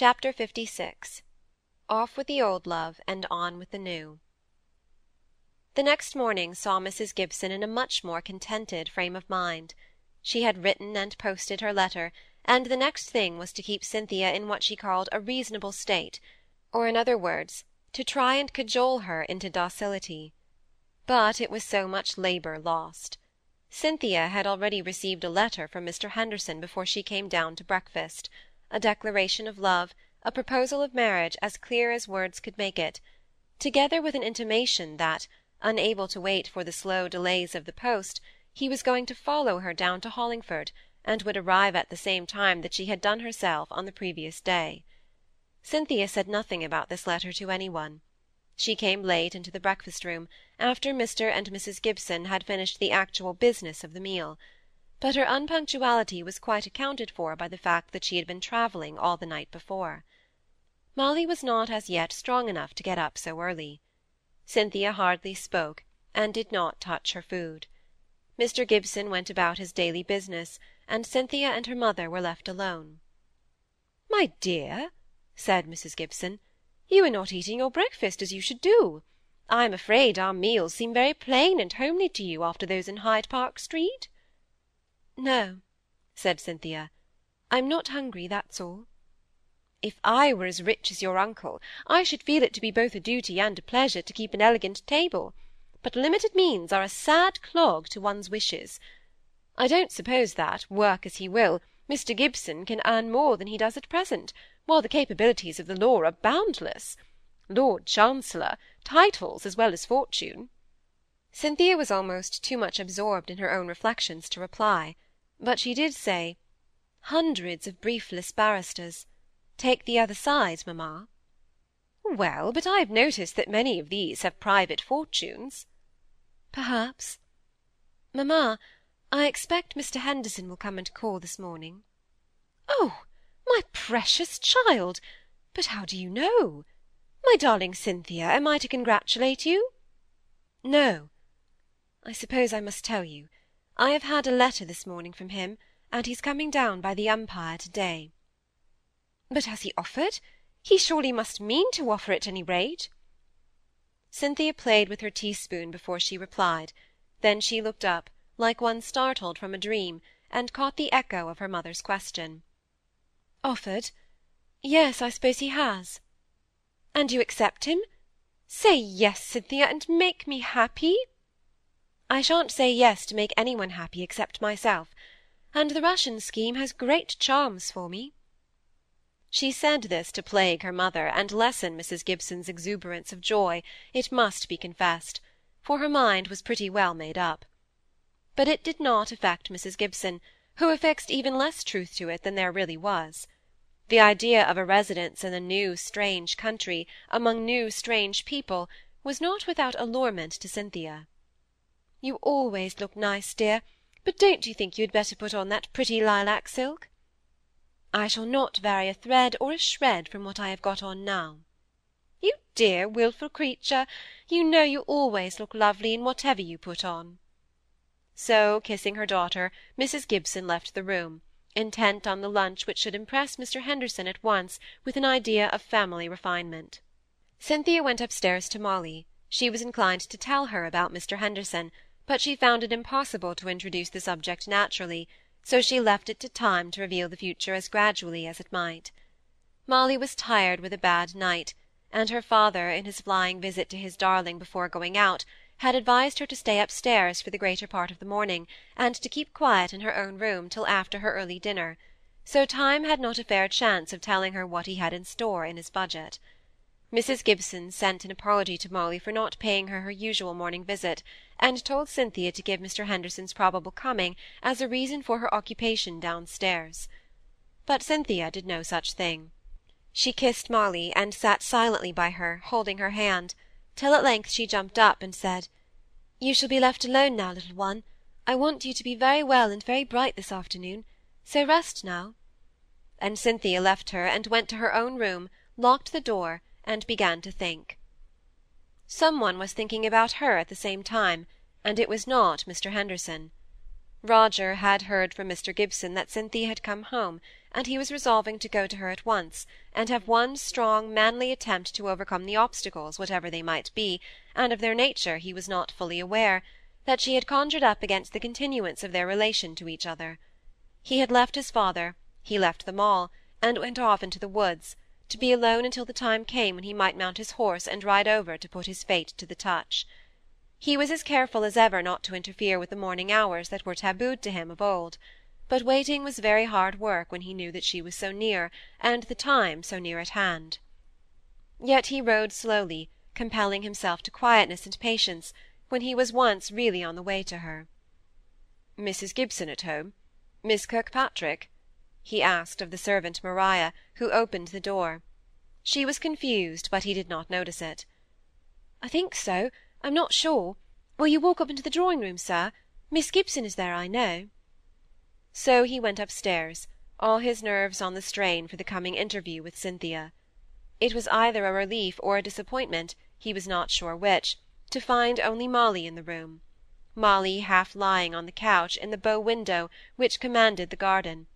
Chapter LVI Off with the old love and on with the new The next morning saw Mrs. Gibson in a much more contented frame of mind. She had written and posted her letter, and the next thing was to keep Cynthia in what she called a reasonable state, or, in other words, to try and cajole her into docility. But it was so much labour lost. Cynthia had already received a letter from Mr. Henderson before she came down to breakfast a declaration of love, a proposal of marriage as clear as words could make it, together with an intimation that, unable to wait for the slow delays of the post, he was going to follow her down to Hollingford, and would arrive at the same time that she had done herself on the previous day. Cynthia said nothing about this letter to any one. She came late into the breakfast-room, after Mr. and Mrs. Gibson had finished the actual business of the meal but her unpunctuality was quite accounted for by the fact that she had been travelling all the night before. Molly was not as yet strong enough to get up so early. Cynthia hardly spoke, and did not touch her food. Mr. Gibson went about his daily business, and Cynthia and her mother were left alone. My dear, said Mrs. Gibson, you are not eating your breakfast as you should do. I am afraid our meals seem very plain and homely to you after those in Hyde Park Street. No, said Cynthia. I'm not hungry, that's all. If I were as rich as your uncle, I should feel it to be both a duty and a pleasure to keep an elegant table, but limited means are a sad clog to one's wishes. I don't suppose that, work as he will, Mr. Gibson can earn more than he does at present, while the capabilities of the law are boundless. Lord Chancellor, titles as well as fortune. Cynthia was almost too much absorbed in her own reflections to reply but she did say, "Hundreds of briefless barristers. Take the other side, mamma." "Well, but I have noticed that many of these have private fortunes." "Perhaps. Mamma, I expect Mr. Henderson will come and call this morning." "Oh, my precious child! But how do you know? My darling Cynthia, am I to congratulate you?" "No. I suppose I must tell you. I have had a letter this morning from him, and he's coming down by the Umpire to-day." "But has he offered? He surely must mean to offer at any rate." Cynthia played with her teaspoon before she replied; then she looked up, like one startled from a dream, and caught the echo of her mother's question. "Offered? Yes, I suppose he has." "And you accept him? Say yes, Cynthia, and make me happy." I shan't say yes to make any one happy except myself, and the Russian scheme has great charms for me." She said this to plague her mother, and lessen Mrs. Gibson's exuberance of joy, it must be confessed, for her mind was pretty well made up. But it did not affect Mrs. Gibson, who affixed even less truth to it than there really was. The idea of a residence in a new strange country, among new strange people, was not without allurement to Cynthia. You always look nice, dear, but don't you think you had better put on that pretty lilac silk? I shall not vary a thread or a shred from what I have got on now. You dear wilful creature, you know you always look lovely in whatever you put on. So, kissing her daughter, Mrs. Gibson left the room, intent on the lunch which should impress Mr. Henderson at once with an idea of family refinement. Cynthia went upstairs to Molly. She was inclined to tell her about Mr. Henderson, but she found it impossible to introduce the subject naturally, so she left it to time to reveal the future as gradually as it might. Molly was tired with a bad night, and her father, in his flying visit to his darling before going out, had advised her to stay upstairs for the greater part of the morning, and to keep quiet in her own room till after her early dinner, so time had not a fair chance of telling her what he had in store in his budget. Mrs. Gibson sent an apology to Molly for not paying her her usual morning visit, and told Cynthia to give Mr. Henderson's probable coming as a reason for her occupation downstairs. But Cynthia did no such thing. She kissed Molly, and sat silently by her, holding her hand, till at length she jumped up and said, "You shall be left alone now, little one. I want you to be very well and very bright this afternoon, so rest now." And Cynthia left her and went to her own room, locked the door, and began to think. Some one was thinking about her at the same time, and it was not Mr. Henderson. Roger had heard from Mr. Gibson that Cynthia had come home, and he was resolving to go to her at once, and have one strong, manly attempt to overcome the obstacles, whatever they might be, and of their nature he was not fully aware, that she had conjured up against the continuance of their relation to each other. He had left his father, he left them all, and went off into the woods, to be alone until the time came when he might mount his horse and ride over to put his fate to the touch. He was as careful as ever not to interfere with the morning hours that were tabooed to him of old, but waiting was very hard work when he knew that she was so near, and the time so near at hand. Yet he rode slowly, compelling himself to quietness and patience, when he was once really on the way to her. "Mrs. Gibson at home? Miss Kirkpatrick?" He asked of the servant Maria, who opened the door. She was confused, but he did not notice it. "I think so. I'm not sure. Will you walk up into the drawing-room, sir? Miss Gibson is there, I know." So he went upstairs, all his nerves on the strain for the coming interview with Cynthia. It was either a relief or a disappointment, he was not sure which, to find only Molly in the room. Molly half lying on the couch in the bow window which commanded the garden,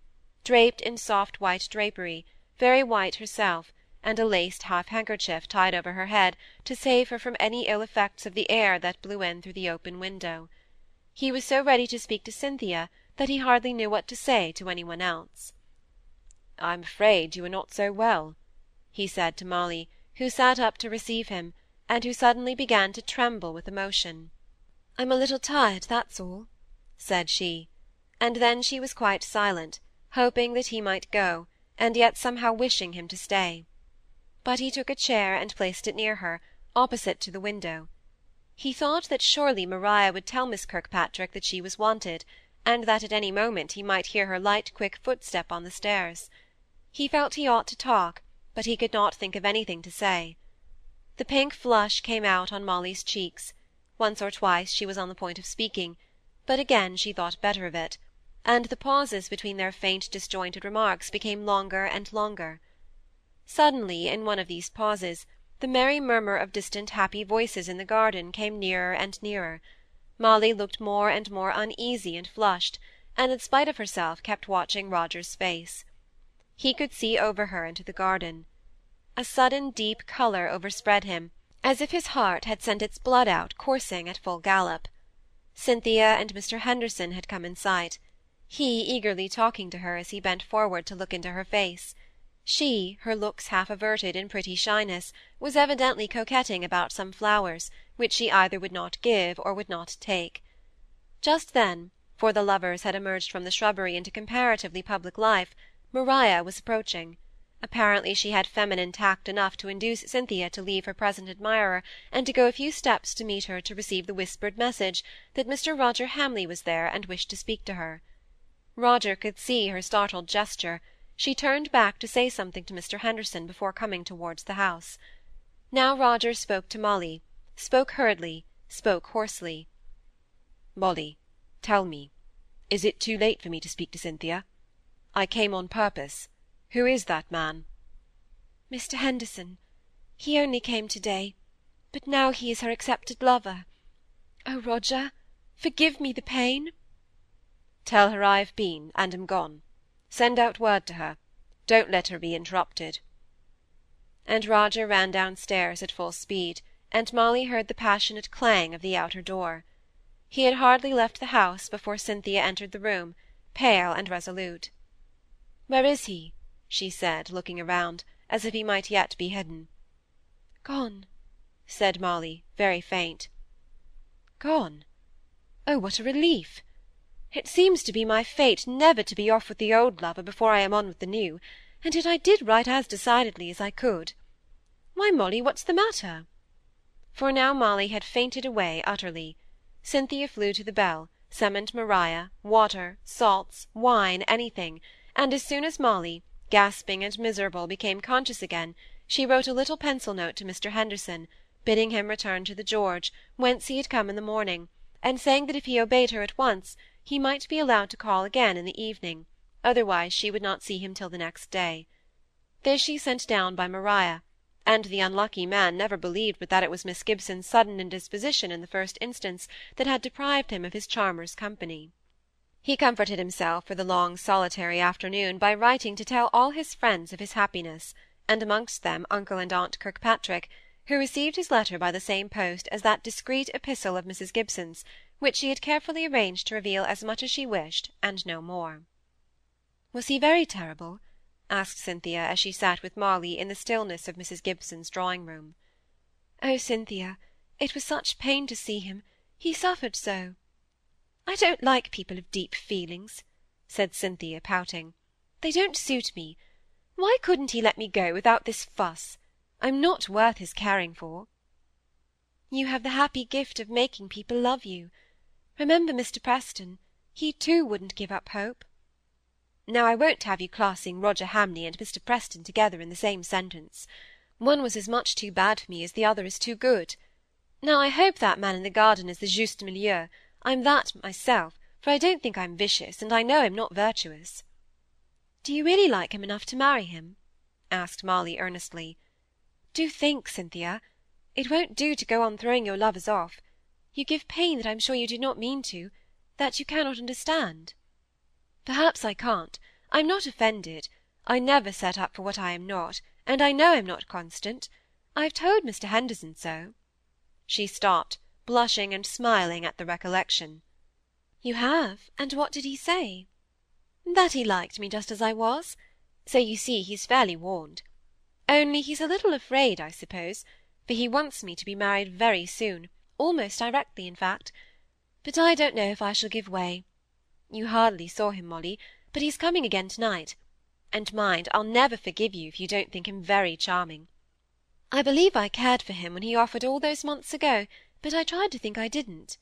draped in soft white drapery, very white herself, and a laced half-handkerchief tied over her head to save her from any ill effects of the air that blew in through the open window. He was so ready to speak to Cynthia that he hardly knew what to say to any one else. "I'm afraid you are not so well," he said to Molly, who sat up to receive him, and who suddenly began to tremble with emotion. "I'm a little tired, that's all," said she; and then she was quite silent, hoping that he might go, and yet somehow wishing him to stay but he took a chair and placed it near her, opposite to the window. He thought that surely Maria would tell Miss Kirkpatrick that she was wanted, and that at any moment he might hear her light quick footstep on the stairs. He felt he ought to talk, but he could not think of anything to say. The pink flush came out on Molly's cheeks; once or twice she was on the point of speaking, but again she thought better of it, and the pauses between their faint disjointed remarks became longer and longer. Suddenly, in one of these pauses, the merry murmur of distant happy voices in the garden came nearer and nearer. Molly looked more and more uneasy and flushed, and in spite of herself kept watching Roger's face. He could see over her into the garden. A sudden deep colour overspread him, as if his heart had sent its blood out coursing at full gallop. Cynthia and Mr. Henderson had come in sight, he eagerly talking to her as he bent forward to look into her face. She, her looks half averted in pretty shyness, was evidently coquetting about some flowers, which she either would not give or would not take. Just then, for the lovers had emerged from the shrubbery into comparatively public life, Maria was approaching. Apparently she had feminine tact enough to induce Cynthia to leave her present admirer, and to go a few steps to meet her to receive the whispered message that Mr. Roger Hamley was there and wished to speak to her. Roger could see her startled gesture, she turned back to say something to Mr. Henderson before coming towards the house. Now Roger spoke to Molly, spoke hurriedly, spoke hoarsely. "Molly, tell me, is it too late for me to speak to Cynthia? I came on purpose. Who is that man?" "Mr. Henderson. He only came to-day, but now he is her accepted lover. Oh, Roger, forgive me the pain!" "Tell her I have been, and am gone. Send out word to her. Don't let her be interrupted." And Roger ran downstairs at full speed, and Molly heard the passionate clang of the outer door. He had hardly left the house before Cynthia entered the room, pale and resolute. "Where is he?" she said, looking around, as if he might yet be hidden. "Gone," said Molly, very faint. "Gone? Oh, what a relief! It seems to be my fate never to be off with the old lover before I am on with the new, and yet I did write as decidedly as I could. Why, Molly, what's the matter?" For now Molly had fainted away utterly. Cynthia flew to the bell, summoned Maria, water, salts, wine, anything, and as soon as Molly, gasping and miserable, became conscious again, she wrote a little pencil note to Mr. Henderson, bidding him return to the George, whence he had come in the morning, and saying that if he obeyed her at once, he might be allowed to call again in the evening, otherwise she would not see him till the next day. This she sent down by Maria, and the unlucky man never believed but that it was Miss Gibson's sudden indisposition in the first instance that had deprived him of his charmer's company. He comforted himself for the long solitary afternoon by writing to tell all his friends of his happiness, and amongst them uncle and aunt Kirkpatrick, who received his letter by the same post as that discreet epistle of Mrs. Gibson's, which she had carefully arranged to reveal as much as she wished, and no more. Was he very terrible? asked Cynthia, as she sat with Molly in the stillness of Mrs. Gibson's drawing room. Oh, Cynthia, it was such pain to see him, he suffered so. I don't like people of deep feelings, said Cynthia, pouting. They don't suit me. Why couldn't he let me go without this fuss? I'm not worth his caring for. You have the happy gift of making people love you. Remember Mr. Preston. He too wouldn't give up hope. Now I won't have you classing Roger Hamley and Mr. Preston together in the same sentence. One was as much too bad for me as the other is too good. Now I hope that man in the garden is the juste milieu. I'm that myself, for I don't think I'm vicious, and I know I'm not virtuous. Do you really like him enough to marry him? asked Molly earnestly. Do think, Cynthia. It won't do to go on throwing your lovers off. You give pain that I'm sure you do not mean to, that you cannot understand. Perhaps I can't. I'm not offended. I never set up for what I am not, and I know I'm not constant. I've told Mr. Henderson so. She stopped, blushing and smiling at the recollection. You have? And what did he say? That he liked me just as I was. So you see he's fairly warned. Only he's a little afraid, I suppose, for he wants me to be married very soon, almost directly, in fact. But I don't know if I shall give way. You hardly saw him, Molly, but he's coming again to-night. And mind, I'll never forgive you if you don't think him very charming. I believe I cared for him when he offered all those months ago, but I tried to think I didn't.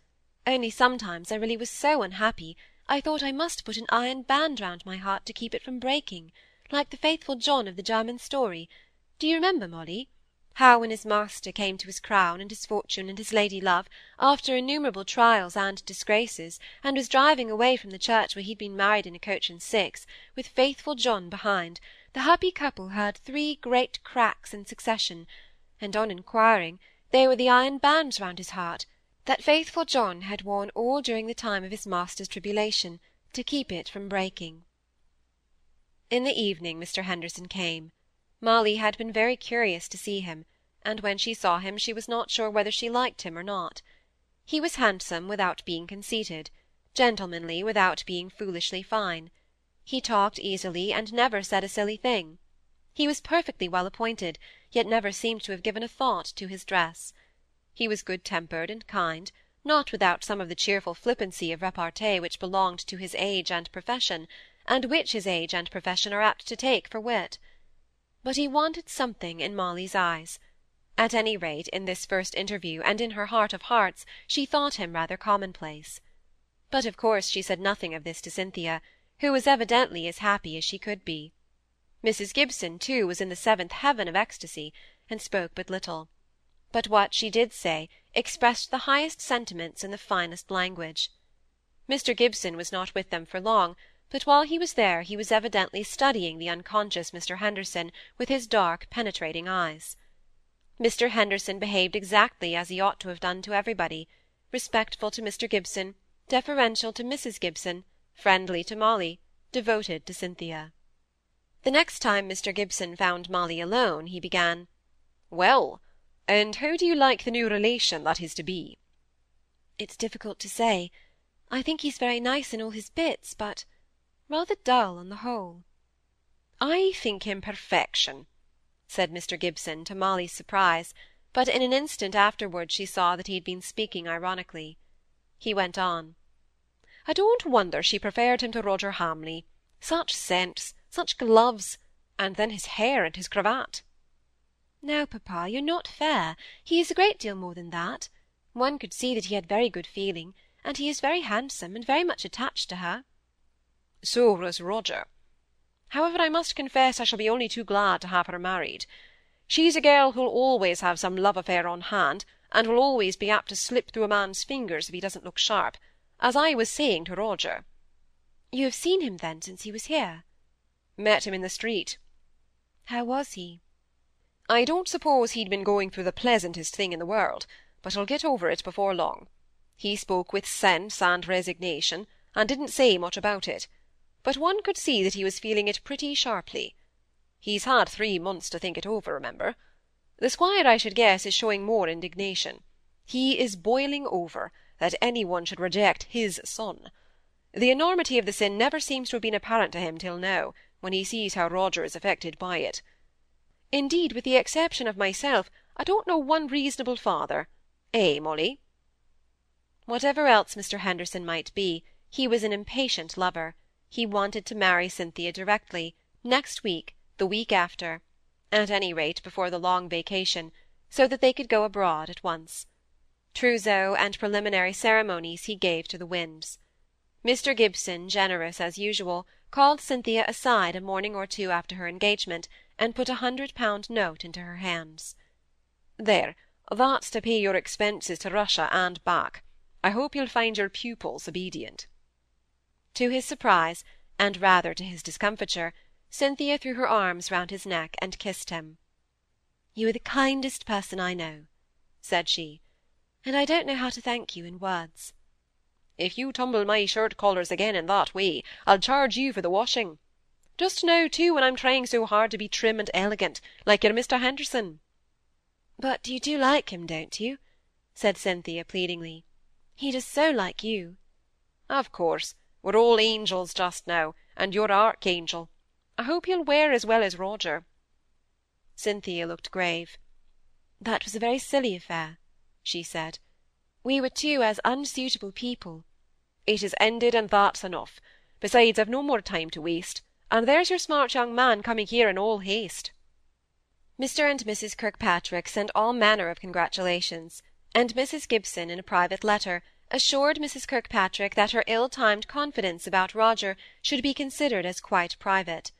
Only sometimes I really was so unhappy, I thought I must put an iron band round my heart to keep it from breaking, like the faithful John of the German story, do you remember, Molly? How when his master came to his crown and his fortune and his lady love, after innumerable trials and disgraces, and was driving away from the church where he'd been married in a coach and six, with faithful John behind, the happy couple heard three great cracks in succession, and on inquiring, they were the iron bands round his heart, that faithful John had worn all during the time of his master's tribulation, to keep it from breaking. In the evening Mr. Henderson came. Molly had been very curious to see him, and when she saw him she was not sure whether she liked him or not. He was handsome without being conceited, gentlemanly without being foolishly fine. He talked easily, and never said a silly thing. He was perfectly well appointed, yet never seemed to have given a thought to his dress. He was good-tempered and kind, not without some of the cheerful flippancy of repartee which belonged to his age and profession, and which his age and profession are apt to take for wit but he wanted something in Molly's eyes. At any rate, in this first interview, and in her heart of hearts, she thought him rather commonplace. But of course she said nothing of this to Cynthia, who was evidently as happy as she could be. Mrs. Gibson, too, was in the seventh heaven of ecstasy, and spoke but little. But what she did say expressed the highest sentiments in the finest language. Mr. Gibson was not with them for long, but while he was there he was evidently studying the unconscious Mr. Henderson with his dark penetrating eyes. Mr. Henderson behaved exactly as he ought to have done to everybody, respectful to Mr. Gibson, deferential to Mrs. Gibson, friendly to Molly, devoted to Cynthia. The next time Mr. Gibson found Molly alone, he began, "Well, and how do you like the new relation that is to be?" It's difficult to say. I think he's very nice in all his bits, but rather dull on the whole. I think him perfection, said Mr. Gibson, to Molly's surprise, but in an instant afterwards she saw that he had been speaking ironically. He went on. I don't wonder she preferred him to Roger Hamley. Such sense, such gloves, and then his hair and his cravat. Now, papa, you're not fair. He is a great deal more than that. One could see that he had very good feeling, and he is very handsome, and very much attached to her. So was Roger. However, I must confess I shall be only too glad to have her married. She's a girl who'll always have some love affair on hand, and will always be apt to slip through a man's fingers if he doesn't look sharp, as I was saying to Roger. You have seen him, then, since he was here? Met him in the street. How was he? I don't suppose he'd been going through the pleasantest thing in the world, but he'll get over it before long. He spoke with sense and resignation, and didn't say much about it, but one could see that he was feeling it pretty sharply. He's had three months to think it over, remember. The squire, I should guess, is showing more indignation. He is boiling over that any one should reject his son. The enormity of the sin never seems to have been apparent to him till now, when he sees how Roger is affected by it. Indeed, with the exception of myself, I don't know one reasonable father. Eh, Molly? Whatever else Mr. Henderson might be, he was an impatient lover. He wanted to marry Cynthia directly, next week, the week after; at any rate, before the long vacation, so that they could go abroad at once. Trousseau and preliminary ceremonies he gave to the winds. Mr. Gibson, generous as usual, called Cynthia aside a morning or two after her engagement, and put a hundred-pound note into her hands. "There, that's to pay your expenses to Russia and back. I hope you'll find your pupils obedient." To his surprise, and rather to his discomfiture, Cynthia threw her arms round his neck and kissed him. "You are the kindest person I know," said she, "and I don't know how to thank you in words. If you tumble my shirt collars again in that way, I'll charge you for the washing. Just now, too, when I'm trying so hard to be trim and elegant, like your Mr. Henderson." "But you do like him, don't you?" said Cynthia, pleadingly. "He does so like you." "Of course. We're all angels just now, and you're archangel. I hope he'll wear as well as Roger." Cynthia looked grave. "That was a very silly affair," she said. "We were two as unsuitable people. It is ended, and that's enough. Besides, I've no more time to waste, and there's your smart young man coming here in all haste." Mr. and Mrs. Kirkpatrick sent all manner of congratulations, and Mrs. Gibson, in a private letter, assured Mrs. Kirkpatrick that her ill-timed confidence about Roger should be considered as quite private;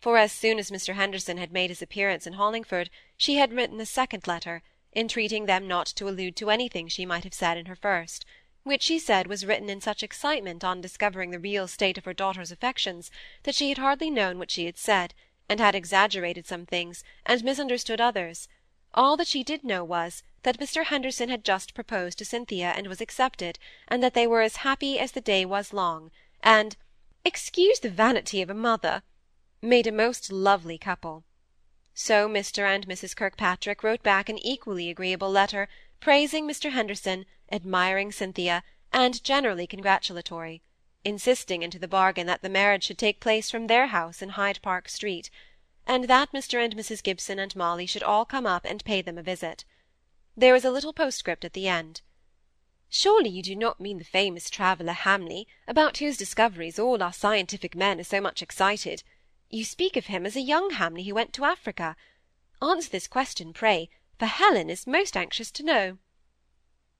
for as soon as Mr. Henderson had made his appearance in Hollingford, she had written a second letter, entreating them not to allude to anything she might have said in her first which she said was written in such excitement on discovering the real state of her daughter's affections, that she had hardly known what she had said, and had exaggerated some things, and misunderstood others; all that she did know was, that Mr. Henderson had just proposed to Cynthia and was accepted, and that they were as happy as the day was long, and excuse the vanity of a mother made a most lovely couple. So Mr. and Mrs. Kirkpatrick wrote back an equally agreeable letter, praising Mr. Henderson admiring Cynthia, and generally congratulatory, insisting into the bargain that the marriage should take place from their house in Hyde Park Street, and that Mr. and Mrs. Gibson and Molly should all come up and pay them a visit. There was a little postscript at the end. Surely you do not mean the famous traveller Hamley, about whose discoveries all our scientific men are so much excited. You speak of him as a young Hamley who went to Africa. Answer this question, pray, for Helen is most anxious to know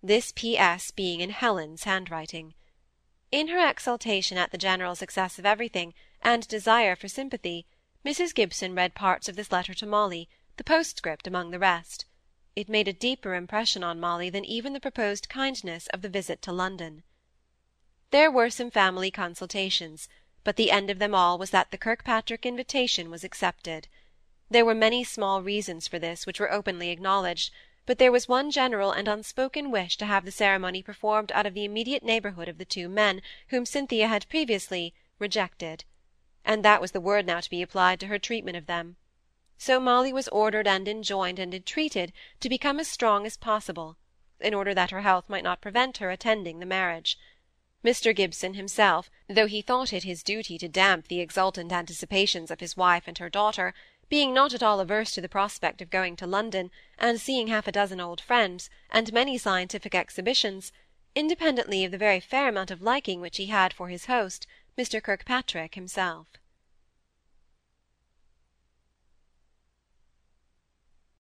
this P.S. being in Helen's handwriting. In her exultation at the general success of everything, and desire for sympathy, Mrs. Gibson read parts of this letter to Molly, the postscript among the rest. It made a deeper impression on Molly than even the proposed kindness of the visit to London. There were some family consultations, but the end of them all was that the Kirkpatrick invitation was accepted. There were many small reasons for this which were openly acknowledged, but there was one general and unspoken wish to have the ceremony performed out of the immediate neighbourhood of the two men whom Cynthia had previously rejected, and that was the word now to be applied to her treatment of them. So Molly was ordered and enjoined and entreated to become as strong as possible, in order that her health might not prevent her attending the marriage. Mr. Gibson himself, though he thought it his duty to damp the exultant anticipations of his wife and her daughter, being not at all averse to the prospect of going to London, and seeing half a dozen old friends, and many scientific exhibitions, independently of the very fair amount of liking which he had for his host, Mr. Kirkpatrick himself.